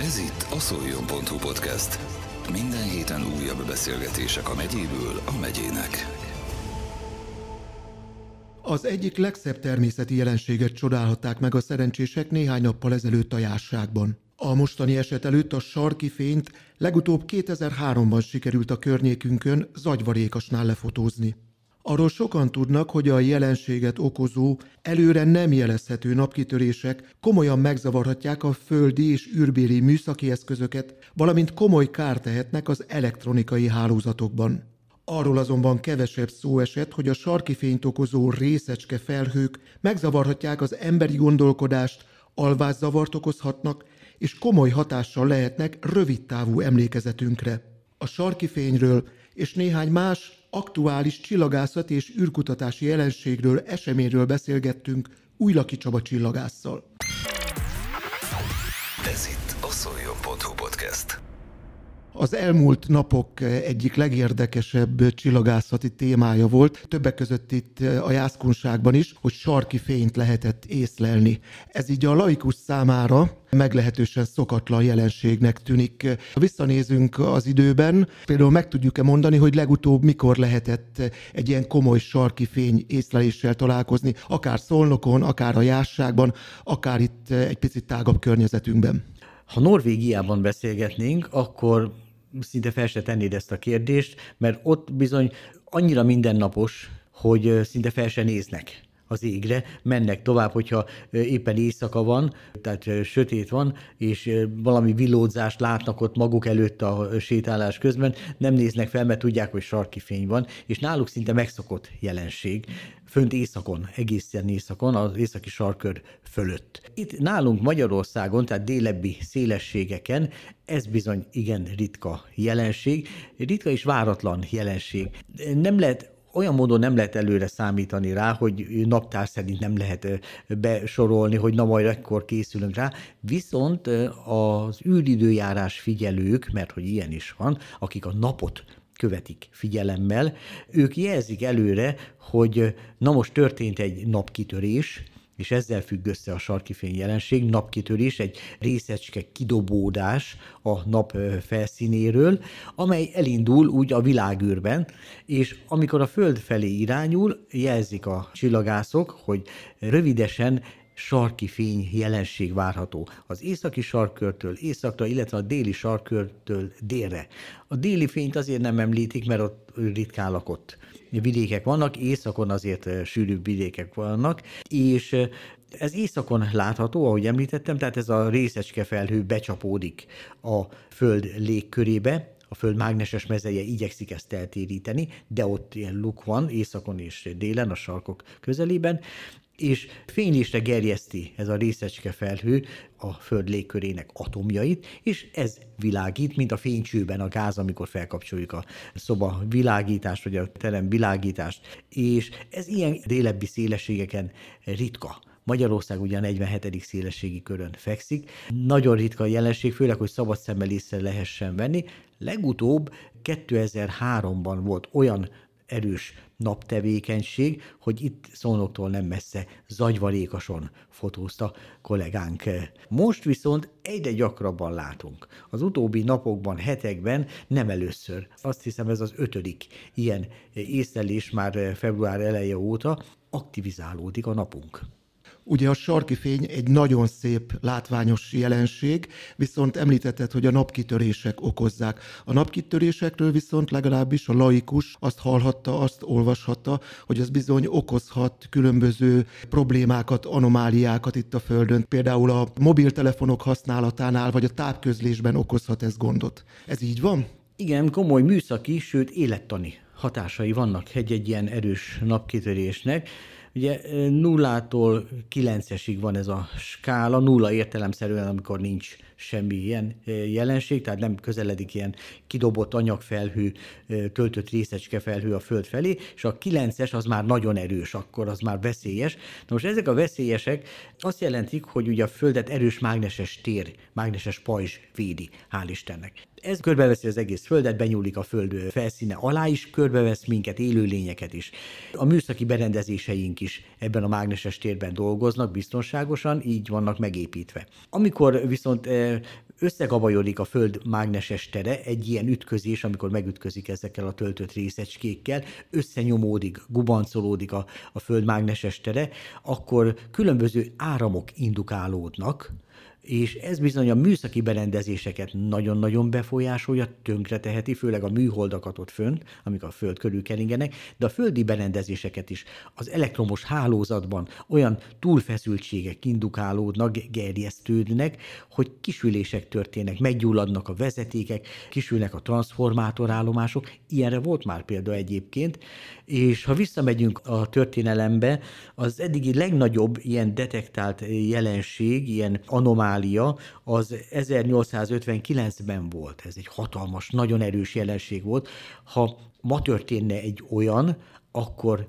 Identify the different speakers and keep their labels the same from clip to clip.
Speaker 1: Ez itt a szoljon.hu podcast. Minden héten újabb beszélgetések a megyéből a megyének.
Speaker 2: Az egyik legszebb természeti jelenséget csodálhatták meg a szerencsések néhány nappal ezelőtt a járságban. A mostani eset előtt a sarki fényt legutóbb 2003-ban sikerült a környékünkön zagyvarékasnál lefotózni. Arról sokan tudnak, hogy a jelenséget okozó, előre nem jelezhető napkitörések komolyan megzavarhatják a földi és űrbéli műszaki eszközöket, valamint komoly kárt tehetnek az elektronikai hálózatokban. Arról azonban kevesebb szó esett, hogy a sarki fényt okozó részecske felhők megzavarhatják az emberi gondolkodást, alvászavart okozhatnak, és komoly hatással lehetnek rövidtávú emlékezetünkre. A sarki fényről és néhány más aktuális csillagászati és űrkutatási jelenségről, eseményről beszélgettünk Újlaki Csaba csillagásszal.
Speaker 1: Ez itt a szoljon.hu podcast.
Speaker 2: Az elmúlt napok egyik legérdekesebb csillagászati témája volt, többek között itt a jászkunságban is, hogy sarki fényt lehetett észlelni. Ez így a laikus számára meglehetősen szokatlan jelenségnek tűnik. Ha visszanézünk az időben, például meg tudjuk-e mondani, hogy legutóbb mikor lehetett egy ilyen komoly sarki fény észleléssel találkozni, akár Szolnokon, akár a Jásságban, akár itt egy picit tágabb környezetünkben?
Speaker 3: Ha Norvégiában beszélgetnénk, akkor szinte fel se tennéd ezt a kérdést, mert ott bizony annyira mindennapos, hogy szinte fel se néznek az égre, mennek tovább, hogyha éppen éjszaka van, tehát sötét van, és valami villódzást látnak ott maguk előtt a sétálás közben, nem néznek fel, mert tudják, hogy sarki fény van, és náluk szinte megszokott jelenség, fönt északon, egészen északon, az északi sarkör fölött. Itt nálunk Magyarországon, tehát délebbi szélességeken ez bizony igen ritka jelenség, ritka és váratlan jelenség. Nem lehet olyan módon nem lehet előre számítani rá, hogy naptár szerint nem lehet besorolni, hogy na majd ekkor készülünk rá, viszont az űridőjárás figyelők, mert hogy ilyen is van, akik a napot követik figyelemmel, ők jelzik előre, hogy na most történt egy napkitörés, és ezzel függ össze a sarki fény jelenség, napkitörés, egy részecske kidobódás a nap felszínéről, amely elindul úgy a világűrben, és amikor a Föld felé irányul, jelzik a csillagászok, hogy rövidesen sarki fény jelenség várható. Az északi sarkörtől északra, illetve a déli sarkörtől délre. A déli fényt azért nem említik, mert ott ritkán lakott. Vidékek vannak, északon azért sűrűbb vidékek vannak, és ez északon látható, ahogy említettem, tehát ez a részecske felhő becsapódik a Föld légkörébe, a Föld mágneses mezeje igyekszik ezt eltéríteni, de ott ilyen luk van, északon és délen, a sarkok közelében, és fénylésre gerjeszti ez a részecske felhő a Föld légkörének atomjait, és ez világít, mint a fénycsőben a gáz, amikor felkapcsoljuk a szoba világítást, vagy a terem világítást, és ez ilyen délebbi szélességeken ritka. Magyarország ugye a 47. szélességi körön fekszik. Nagyon ritka a jelenség, főleg, hogy szabad szemmel észre lehessen venni. Legutóbb 2003-ban volt olyan erős naptevékenység, hogy itt szónoktól nem messze zagyvarékason fotózta kollégánk. Most viszont egyre gyakrabban látunk. Az utóbbi napokban, hetekben nem először. Azt hiszem ez az ötödik ilyen észlelés már február eleje óta aktivizálódik a napunk.
Speaker 2: Ugye a sarki fény egy nagyon szép, látványos jelenség, viszont említetted, hogy a napkitörések okozzák. A napkitörésekről viszont legalábbis a laikus azt hallhatta, azt olvashatta, hogy ez bizony okozhat különböző problémákat, anomáliákat itt a Földön. Például a mobiltelefonok használatánál, vagy a távközlésben okozhat ez gondot. Ez így van?
Speaker 3: Igen, komoly műszaki, sőt élettani hatásai vannak egy-egy ilyen erős napkitörésnek. Ugye nullától kilencesig van ez a skála, nulla értelemszerűen, amikor nincs semmi ilyen jelenség, tehát nem közeledik ilyen kidobott anyagfelhő, töltött részecskefelhő a föld felé, és a kilences az már nagyon erős, akkor az már veszélyes. Na most ezek a veszélyesek azt jelentik, hogy ugye a földet erős mágneses tér, mágneses pajzs védi, hál' Istennek. Ez körbeveszi az egész földet, benyúlik a föld felszíne alá is, körbevesz minket, élőlényeket is. A műszaki berendezéseink is ebben a mágneses térben dolgoznak biztonságosan, így vannak megépítve. Amikor viszont összegabajodik a Föld mágneses tere, egy ilyen ütközés, amikor megütközik ezekkel a töltött részecskékkel, összenyomódik, gubancolódik a, a Föld mágneses tere, akkor különböző áramok indukálódnak, és ez bizony a műszaki berendezéseket nagyon-nagyon befolyásolja, tönkreteheti, főleg a műholdakat ott fönt, amik a föld körül keringenek, de a földi berendezéseket is. Az elektromos hálózatban olyan túlfeszültségek indukálódnak, gerjesztődnek, hogy kisülések történnek, meggyulladnak a vezetékek, kisülnek a transformátorállomások, ilyenre volt már példa egyébként, és ha visszamegyünk a történelembe, az eddigi legnagyobb ilyen detektált jelenség, ilyen anomál anomália az 1859-ben volt. Ez egy hatalmas, nagyon erős jelenség volt. Ha ma történne egy olyan, akkor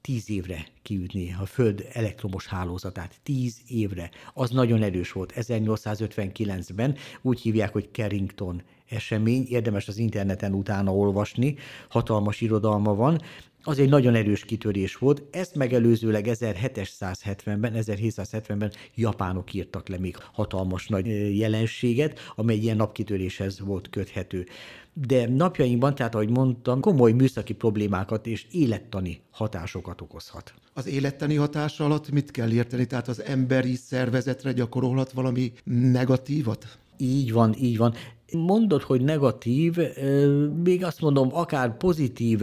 Speaker 3: tíz évre kiütni a Föld elektromos hálózatát. Tíz évre. Az nagyon erős volt. 1859-ben úgy hívják, hogy Carrington esemény, érdemes az interneten utána olvasni, hatalmas irodalma van, az egy nagyon erős kitörés volt. Ezt megelőzőleg 1770-ben, 1770-ben japánok írtak le még hatalmas nagy jelenséget, amely ilyen napkitöréshez volt köthető. De napjainkban, tehát ahogy mondtam, komoly műszaki problémákat és élettani hatásokat okozhat.
Speaker 2: Az élettani hatás alatt mit kell érteni? Tehát az emberi szervezetre gyakorolhat valami negatívat?
Speaker 3: Így van, így van. Mondod, hogy negatív, még azt mondom, akár pozitív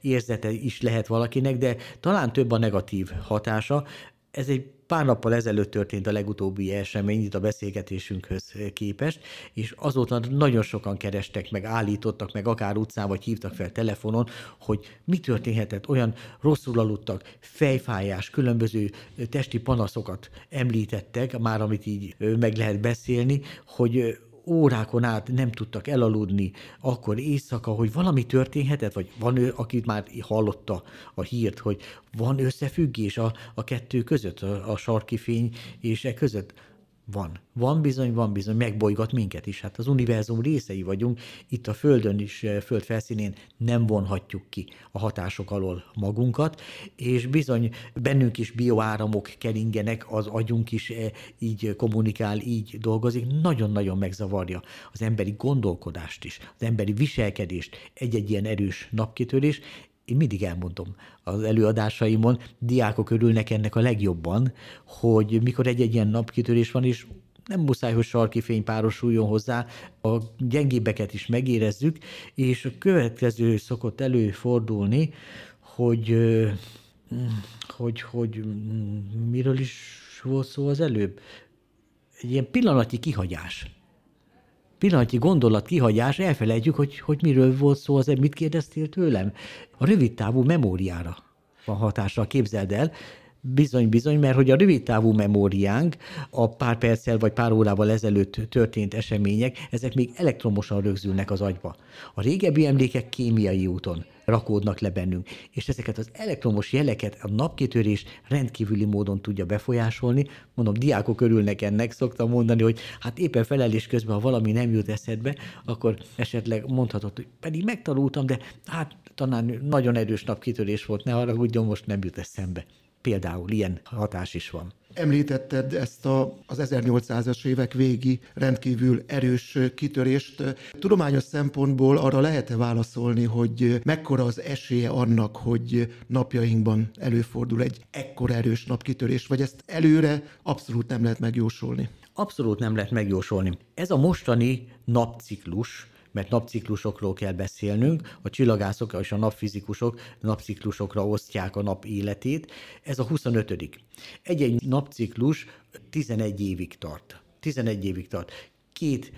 Speaker 3: érzete is lehet valakinek, de talán több a negatív hatása. Ez egy pár nappal ezelőtt történt a legutóbbi esemény itt a beszélgetésünkhöz képest, és azóta nagyon sokan kerestek meg, állítottak meg, akár utcán, vagy hívtak fel telefonon, hogy mi történhetett, olyan rosszul aludtak, fejfájás, különböző testi panaszokat említettek, már amit így meg lehet beszélni, hogy órákon át nem tudtak elaludni, akkor éjszaka, hogy valami történhetett, vagy van ő, aki már hallotta a hírt, hogy van összefüggés a, a kettő között, a, a sarki fény és e között. Van. Van bizony, van bizony, megbolygat minket is. Hát az univerzum részei vagyunk, itt a Földön is, eh, Föld felszínén nem vonhatjuk ki a hatások alól magunkat, és bizony bennünk is bioáramok keringenek, az agyunk is eh, így kommunikál, így dolgozik, nagyon-nagyon megzavarja az emberi gondolkodást is, az emberi viselkedést egy-egy ilyen erős napkitörés, én mindig elmondom az előadásaimon, diákok örülnek ennek a legjobban, hogy mikor egy-egy ilyen napkitörés van, és nem muszáj, hogy sarki fény párosuljon hozzá, a gyengébbeket is megérezzük, és a következő szokott előfordulni, hogy, hogy, hogy miről is volt szó az előbb? Egy ilyen pillanatnyi kihagyás pillanatnyi gondolat kihagyás, elfelejtjük, hogy, hogy miről volt szó, az mit kérdeztél tőlem? A rövid távú memóriára van hatással, képzeld el, Bizony, bizony, mert hogy a rövid távú memóriánk, a pár perccel vagy pár órával ezelőtt történt események, ezek még elektromosan rögzülnek az agyba. A régebbi emlékek kémiai úton rakódnak le bennünk, és ezeket az elektromos jeleket a napkitörés rendkívüli módon tudja befolyásolni. Mondom, diákok örülnek ennek, szoktam mondani, hogy hát éppen felelés közben, ha valami nem jut eszedbe, akkor esetleg mondhatod, hogy pedig megtanultam, de hát talán nagyon erős napkitörés volt, ne úgy most nem jut eszembe. Például ilyen hatás is van.
Speaker 2: Említetted ezt a, az 1800-as évek végi rendkívül erős kitörést. Tudományos szempontból arra lehet-e válaszolni, hogy mekkora az esélye annak, hogy napjainkban előfordul egy ekkor erős napkitörés, vagy ezt előre abszolút nem lehet megjósolni?
Speaker 3: Abszolút nem lehet megjósolni. Ez a mostani napciklus, mert napciklusokról kell beszélnünk, a csillagászok és a napfizikusok napciklusokra osztják a nap életét. Ez a 25 Egy-egy napciklus 11 évig tart. 11 évig tart két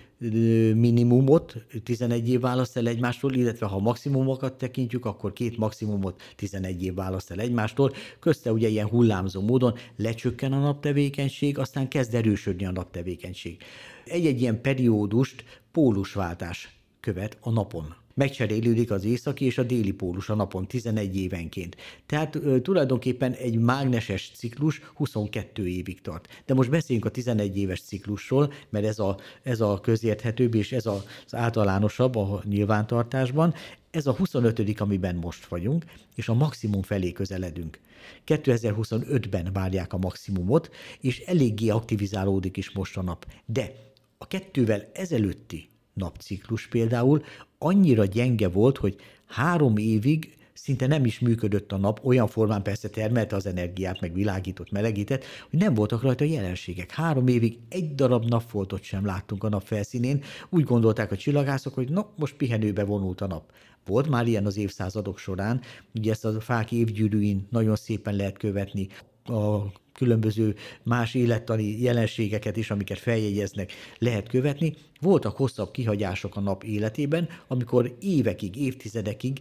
Speaker 3: minimumot 11 év választ el egymástól, illetve ha maximumokat tekintjük, akkor két maximumot 11 év választ el egymástól. Közte ugye ilyen hullámzó módon lecsökken a naptevékenység, aztán kezd erősödni a naptevékenység. Egy-egy ilyen periódust pólusváltás követ a napon. Megcserélődik az északi és a déli pólus a napon 11 évenként. Tehát ö, tulajdonképpen egy mágneses ciklus 22 évig tart. De most beszéljünk a 11 éves ciklusról, mert ez a, ez a közérthetőbb és ez az általánosabb a nyilvántartásban. Ez a 25 amiben most vagyunk, és a maximum felé közeledünk. 2025-ben várják a maximumot, és eléggé aktivizálódik is most a nap. De A kettővel ezelőtti napciklus például annyira gyenge volt, hogy három évig szinte nem is működött a nap, olyan formán persze termelte az energiát, meg világított, melegített, hogy nem voltak rajta jelenségek. Három évig egy darab napfoltot sem láttunk a nap felszínén. Úgy gondolták a csillagászok, hogy na, most pihenőbe vonult a nap. Volt már ilyen az évszázadok során, ugye ezt a fák évgyűrűin nagyon szépen lehet követni, a különböző más élettani jelenségeket is, amiket feljegyeznek, lehet követni. Voltak hosszabb kihagyások a nap életében, amikor évekig, évtizedekig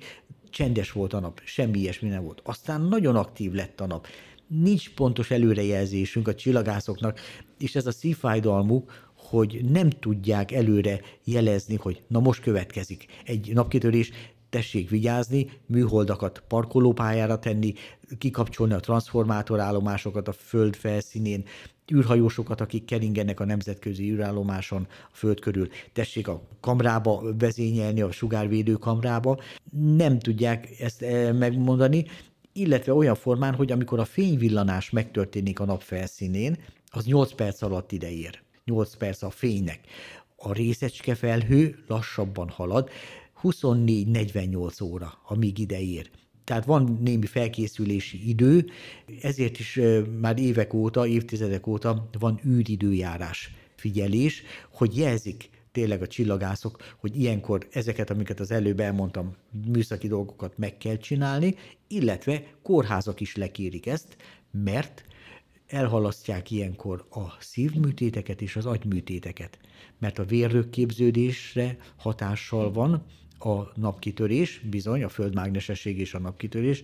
Speaker 3: csendes volt a nap, semmi ilyesmi nem volt. Aztán nagyon aktív lett a nap. Nincs pontos előrejelzésünk a csillagászoknak, és ez a szívfájdalmuk, hogy nem tudják előre jelezni, hogy na most következik egy napkitörés, tessék vigyázni, műholdakat parkolópályára tenni, kikapcsolni a transformátorállomásokat a föld felszínén, űrhajósokat, akik keringenek a nemzetközi űrállomáson a föld körül, tessék a kamrába vezényelni, a sugárvédő kamrába. Nem tudják ezt eh, megmondani, illetve olyan formán, hogy amikor a fényvillanás megtörténik a nap felszínén, az 8 perc alatt ide ér. 8 perc a fénynek. A részecske felhő lassabban halad, 24-48 óra, amíg ide ér. Tehát van némi felkészülési idő, ezért is már évek óta, évtizedek óta van űridőjárás figyelés, hogy jelzik tényleg a csillagászok, hogy ilyenkor ezeket, amiket az előbb elmondtam, műszaki dolgokat meg kell csinálni, illetve kórházak is lekérik ezt, mert elhalasztják ilyenkor a szívműtéteket és az agyműtéteket, mert a vérrökképződésre hatással van, a napkitörés, bizony, a földmágnesesség és a napkitörés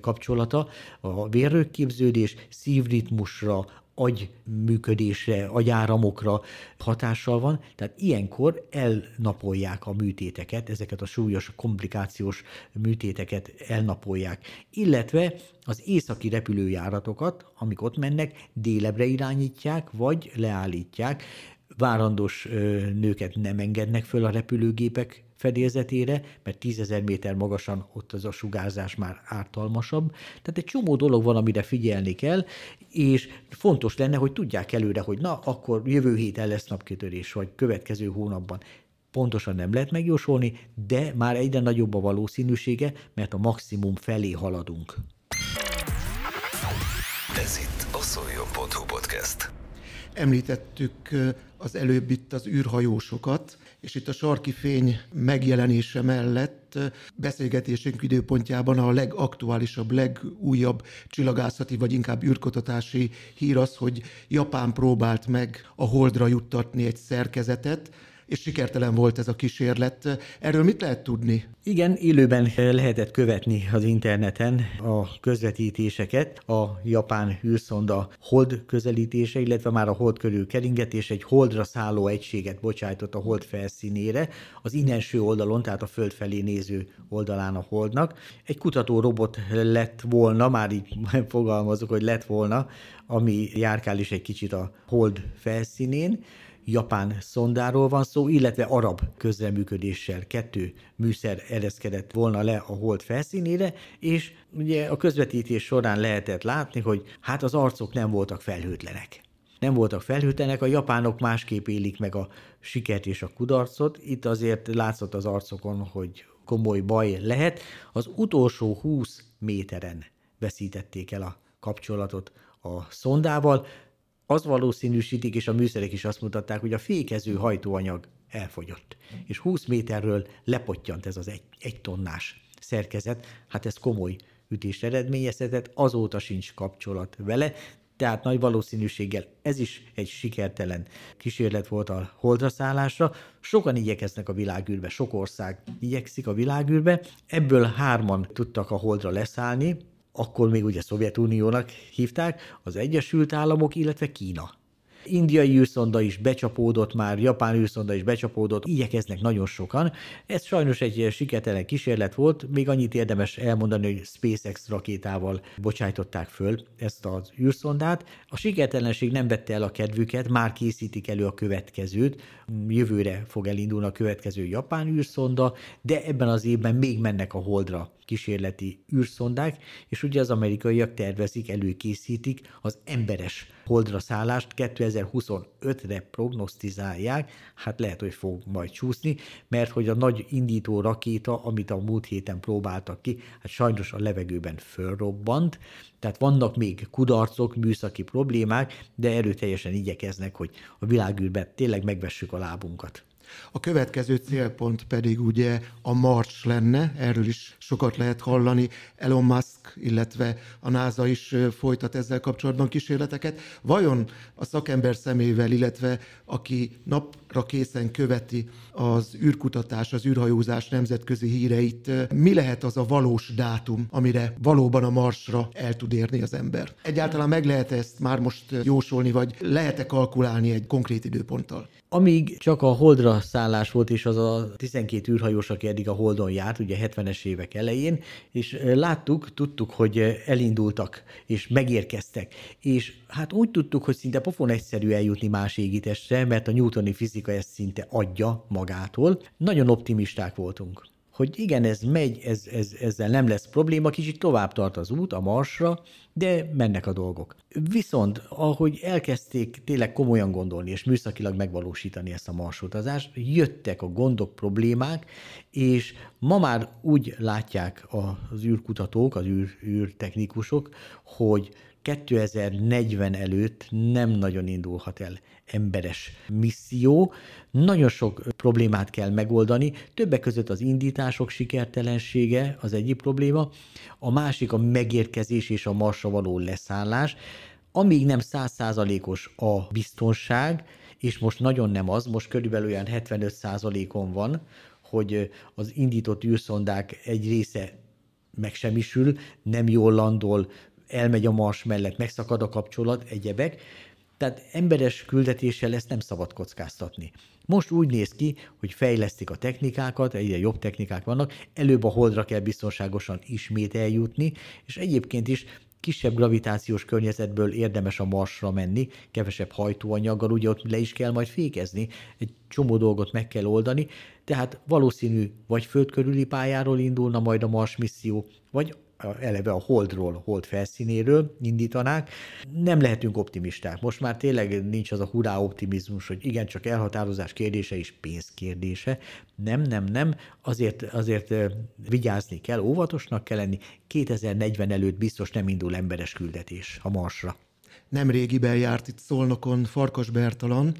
Speaker 3: kapcsolata, a vérrökképződés szívritmusra, agyműködésre, agyáramokra hatással van, tehát ilyenkor elnapolják a műtéteket, ezeket a súlyos komplikációs műtéteket elnapolják, illetve az északi repülőjáratokat, amik ott mennek, délebre irányítják, vagy leállítják, várandós nőket nem engednek föl a repülőgépek fedélzetére, mert tízezer méter magasan ott az a sugárzás már ártalmasabb. Tehát egy csomó dolog van, amire figyelni kell, és fontos lenne, hogy tudják előre, hogy na, akkor jövő héten lesz napkitörés, vagy következő hónapban. Pontosan nem lehet megjósolni, de már egyre nagyobb a valószínűsége, mert a maximum felé haladunk.
Speaker 1: Ez itt a szoljon.hu podcast.
Speaker 2: Említettük az előbb itt az űrhajósokat, és itt a sarki fény megjelenése mellett beszélgetésünk időpontjában a legaktuálisabb, legújabb csillagászati, vagy inkább űrkutatási hír az, hogy Japán próbált meg a Holdra juttatni egy szerkezetet, és sikertelen volt ez a kísérlet. Erről mit lehet tudni?
Speaker 3: Igen, élőben lehetett követni az interneten a közvetítéseket, a japán űrszonda hold közelítése, illetve már a hold körül keringetés egy holdra szálló egységet bocsájtott a hold felszínére, az innenső oldalon, tehát a föld felé néző oldalán a holdnak. Egy kutató robot lett volna, már így fogalmazok, hogy lett volna, ami járkál is egy kicsit a hold felszínén, japán szondáról van szó, illetve arab közreműködéssel kettő műszer ereszkedett volna le a hold felszínére, és ugye a közvetítés során lehetett látni, hogy hát az arcok nem voltak felhőtlenek nem voltak felhőtlenek, a japánok másképp élik meg a sikert és a kudarcot. Itt azért látszott az arcokon, hogy komoly baj lehet. Az utolsó 20 méteren veszítették el a kapcsolatot a szondával az valószínűsítik, és a műszerek is azt mutatták, hogy a fékező hajtóanyag elfogyott. És 20 méterről lepottyant ez az egy, egy tonnás szerkezet, hát ez komoly ütés eredményezhetett, azóta sincs kapcsolat vele, tehát nagy valószínűséggel ez is egy sikertelen kísérlet volt a holdra szállásra. Sokan igyekeznek a világűrbe, sok ország igyekszik a világűrbe, ebből hárman tudtak a holdra leszállni, akkor még ugye Szovjetuniónak hívták, az Egyesült Államok, illetve Kína. Indiai űrszonda is becsapódott már, japán űrszonda is becsapódott, igyekeznek nagyon sokan. Ez sajnos egy sikertelen kísérlet volt, még annyit érdemes elmondani, hogy SpaceX rakétával bocsájtották föl ezt az űrszondát. A sikertelenség nem vette el a kedvüket, már készítik elő a következőt, jövőre fog elindulni a következő japán űrszonda, de ebben az évben még mennek a Holdra kísérleti űrszondák, és ugye az amerikaiak tervezik, előkészítik az emberes holdra szállást. 2025-re prognosztizálják, hát lehet, hogy fog majd csúszni, mert hogy a nagy indító rakéta, amit a múlt héten próbáltak ki, hát sajnos a levegőben fölrobbant, tehát vannak még kudarcok, műszaki problémák, de erőteljesen igyekeznek, hogy a világűrben tényleg megvessük a lábunkat.
Speaker 2: A következő célpont pedig ugye a Mars lenne, erről is sokat lehet hallani. Elon Musk, illetve a NASA is folytat ezzel kapcsolatban kísérleteket. Vajon a szakember szemével, illetve aki napra készen követi az űrkutatás, az űrhajózás nemzetközi híreit, mi lehet az a valós dátum, amire valóban a Marsra el tud érni az ember? Egyáltalán meg lehet ezt már most jósolni, vagy lehet-e kalkulálni egy konkrét időponttal?
Speaker 3: Amíg csak a Holdra szállás volt, és az a 12 űrhajós, aki eddig a Holdon járt, ugye 70-es évek elején, és láttuk, tudtuk, hogy elindultak, és megérkeztek. És hát úgy tudtuk, hogy szinte pofon egyszerű eljutni más égitestre, mert a newtoni fizika ezt szinte adja magától. Nagyon optimisták voltunk hogy igen, ez megy, ez, ez, ezzel nem lesz probléma, kicsit tovább tart az út a Marsra, de mennek a dolgok. Viszont, ahogy elkezdték tényleg komolyan gondolni és műszakilag megvalósítani ezt a marsutazást, jöttek a gondok, problémák, és ma már úgy látják az űrkutatók, az űr, űrtechnikusok, hogy 2040 előtt nem nagyon indulhat el emberes misszió. Nagyon sok problémát kell megoldani, többek között az indítások sikertelensége az egyik probléma, a másik a megérkezés és a marsra való leszállás. Amíg nem százszázalékos a biztonság, és most nagyon nem az, most körülbelül olyan 75 százalékon van, hogy az indított űrszondák egy része megsemmisül, nem jól landol, elmegy a mars mellett, megszakad a kapcsolat, egyebek. Tehát emberes küldetéssel ezt nem szabad kockáztatni. Most úgy néz ki, hogy fejlesztik a technikákat, egyre jobb technikák vannak, előbb a holdra kell biztonságosan ismét eljutni, és egyébként is kisebb gravitációs környezetből érdemes a Marsra menni, kevesebb hajtóanyaggal, ugye ott le is kell majd fékezni, egy csomó dolgot meg kell oldani, tehát valószínű vagy földkörüli pályáról indulna majd a Mars misszió, vagy eleve a holdról, hold felszínéről indítanák. Nem lehetünk optimisták. Most már tényleg nincs az a hurrá optimizmus, hogy igen, csak elhatározás kérdése és pénz kérdése. Nem, nem, nem. Azért, azért vigyázni kell, óvatosnak kell lenni. 2040 előtt biztos nem indul emberes küldetés a Marsra.
Speaker 2: Nem régiben járt itt Szolnokon Farkas Bertalan,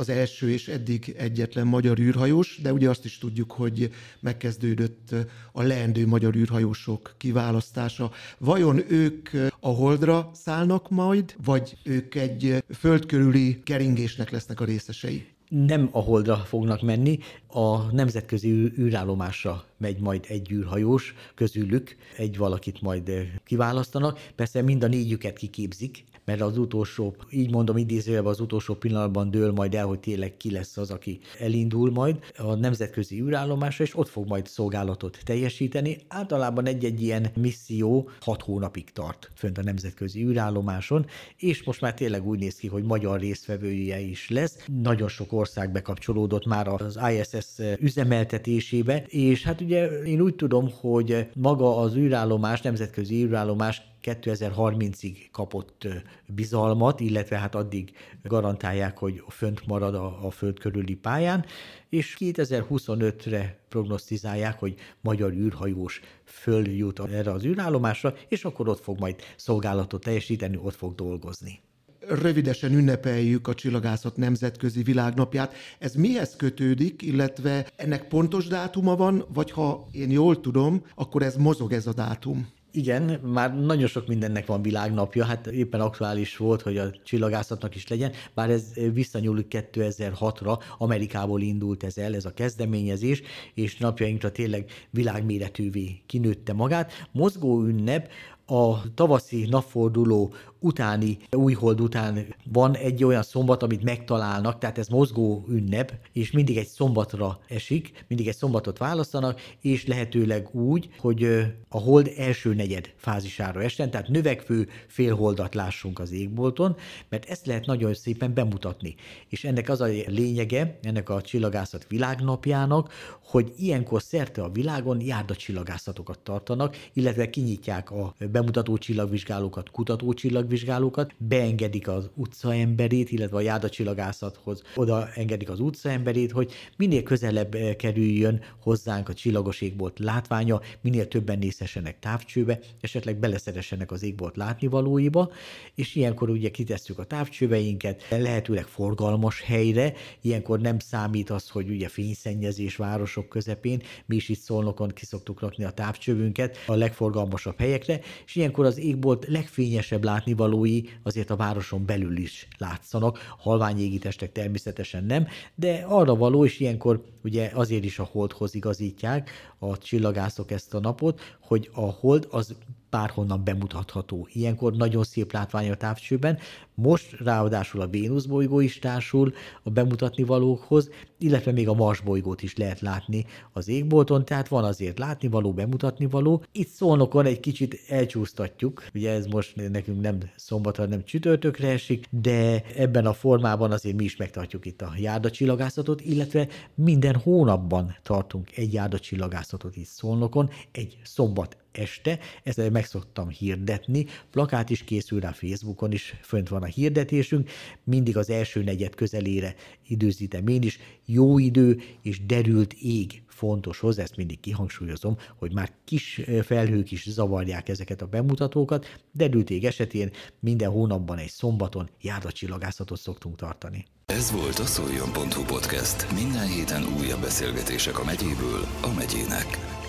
Speaker 2: az első és eddig egyetlen magyar űrhajós, de ugye azt is tudjuk, hogy megkezdődött a leendő magyar űrhajósok kiválasztása. Vajon ők a Holdra szállnak majd, vagy ők egy földkörüli keringésnek lesznek a részesei?
Speaker 3: nem a holdra fognak menni, a nemzetközi űrállomásra megy majd egy űrhajós közülük, egy valakit majd kiválasztanak. Persze mind a négyüket kiképzik, mert az utolsó, így mondom idézőjelben az utolsó pillanatban dől majd el, hogy tényleg ki lesz az, aki elindul majd a nemzetközi űrállomásra, és ott fog majd szolgálatot teljesíteni. Általában egy-egy ilyen misszió hat hónapig tart fönt a nemzetközi űrállomáson, és most már tényleg úgy néz ki, hogy magyar résztvevője is lesz. Nagyon sok ország bekapcsolódott már az ISS üzemeltetésébe, és hát ugye én úgy tudom, hogy maga az űrállomás, nemzetközi űrállomás 2030-ig kapott bizalmat, illetve hát addig garantálják, hogy fönt marad a, a föld körüli pályán, és 2025-re prognosztizálják, hogy magyar űrhajós följut erre az űrállomásra, és akkor ott fog majd szolgálatot teljesíteni, ott fog dolgozni
Speaker 2: rövidesen ünnepeljük a csillagászat nemzetközi világnapját. Ez mihez kötődik, illetve ennek pontos dátuma van, vagy ha én jól tudom, akkor ez mozog ez a dátum?
Speaker 3: Igen, már nagyon sok mindennek van világnapja, hát éppen aktuális volt, hogy a csillagászatnak is legyen, bár ez visszanyúlik 2006-ra, Amerikából indult ez el, ez a kezdeményezés, és napjainkra tényleg világméretűvé kinőtte magát. Mozgó ünnep a tavaszi napforduló utáni, újhold után van egy olyan szombat, amit megtalálnak, tehát ez mozgó ünnep, és mindig egy szombatra esik, mindig egy szombatot választanak, és lehetőleg úgy, hogy a hold első negyed fázisára essen, tehát növekvő félholdat lássunk az égbolton, mert ezt lehet nagyon szépen bemutatni. És ennek az a lényege, ennek a csillagászat világnapjának, hogy ilyenkor szerte a világon járdacsillagászatot tartanak, illetve kinyitják a bemutató csillagvizsgálókat, kutató csillagvizsgálókat, beengedik az utcaemberét, illetve a járdacsillagásathoz oda engedik az utcaemberét, hogy minél közelebb eh, kerüljön hozzánk a csillagos égbolt látványa, minél többen nézhessenek távcsőbe, esetleg beleszeressenek az égbolt látnivalóiba, és ilyenkor ugye kitesszük a távcsőveinket, lehetőleg forgalmas helyre, ilyenkor nem számít az, hogy ugye fényszennyezés városok közepén, mi is itt Szolnokon kiszoktuk rakni a távcsövünket a legforgalmasabb helyekre, és ilyenkor az égbolt legfényesebb látnivalói azért a városon belül is látszanak, halvány égitestek természetesen nem, de arra való, és ilyenkor ugye azért is a holdhoz igazítják a csillagászok ezt a napot, hogy a hold az bárhonnan bemutatható. Ilyenkor nagyon szép látvány a távcsőben, most ráadásul a Vénusz bolygó is társul a bemutatni valókhoz, illetve még a Mars bolygót is lehet látni az égbolton, tehát van azért látni való, bemutatni való. Itt szólnokon egy kicsit elcsúsztatjuk, ugye ez most nekünk nem szombatra, nem csütörtökre esik, de ebben a formában azért mi is megtartjuk itt a járdacsillagászatot, illetve minden hónapban tartunk egy járdacsillagászatot itt szolnokon, egy szombat este, ezt meg szoktam hirdetni, plakát is készül rá Facebookon is, fönt van a hirdetésünk, mindig az első negyed közelére időzítem én is, jó idő és derült ég fontos hozzá, ezt mindig kihangsúlyozom, hogy már kis felhők is zavarják ezeket a bemutatókat, derült ég esetén minden hónapban egy szombaton járdacsillagászatot szoktunk tartani.
Speaker 1: Ez volt a szoljon.hu podcast. Minden héten újabb beszélgetések a megyéből a megyének.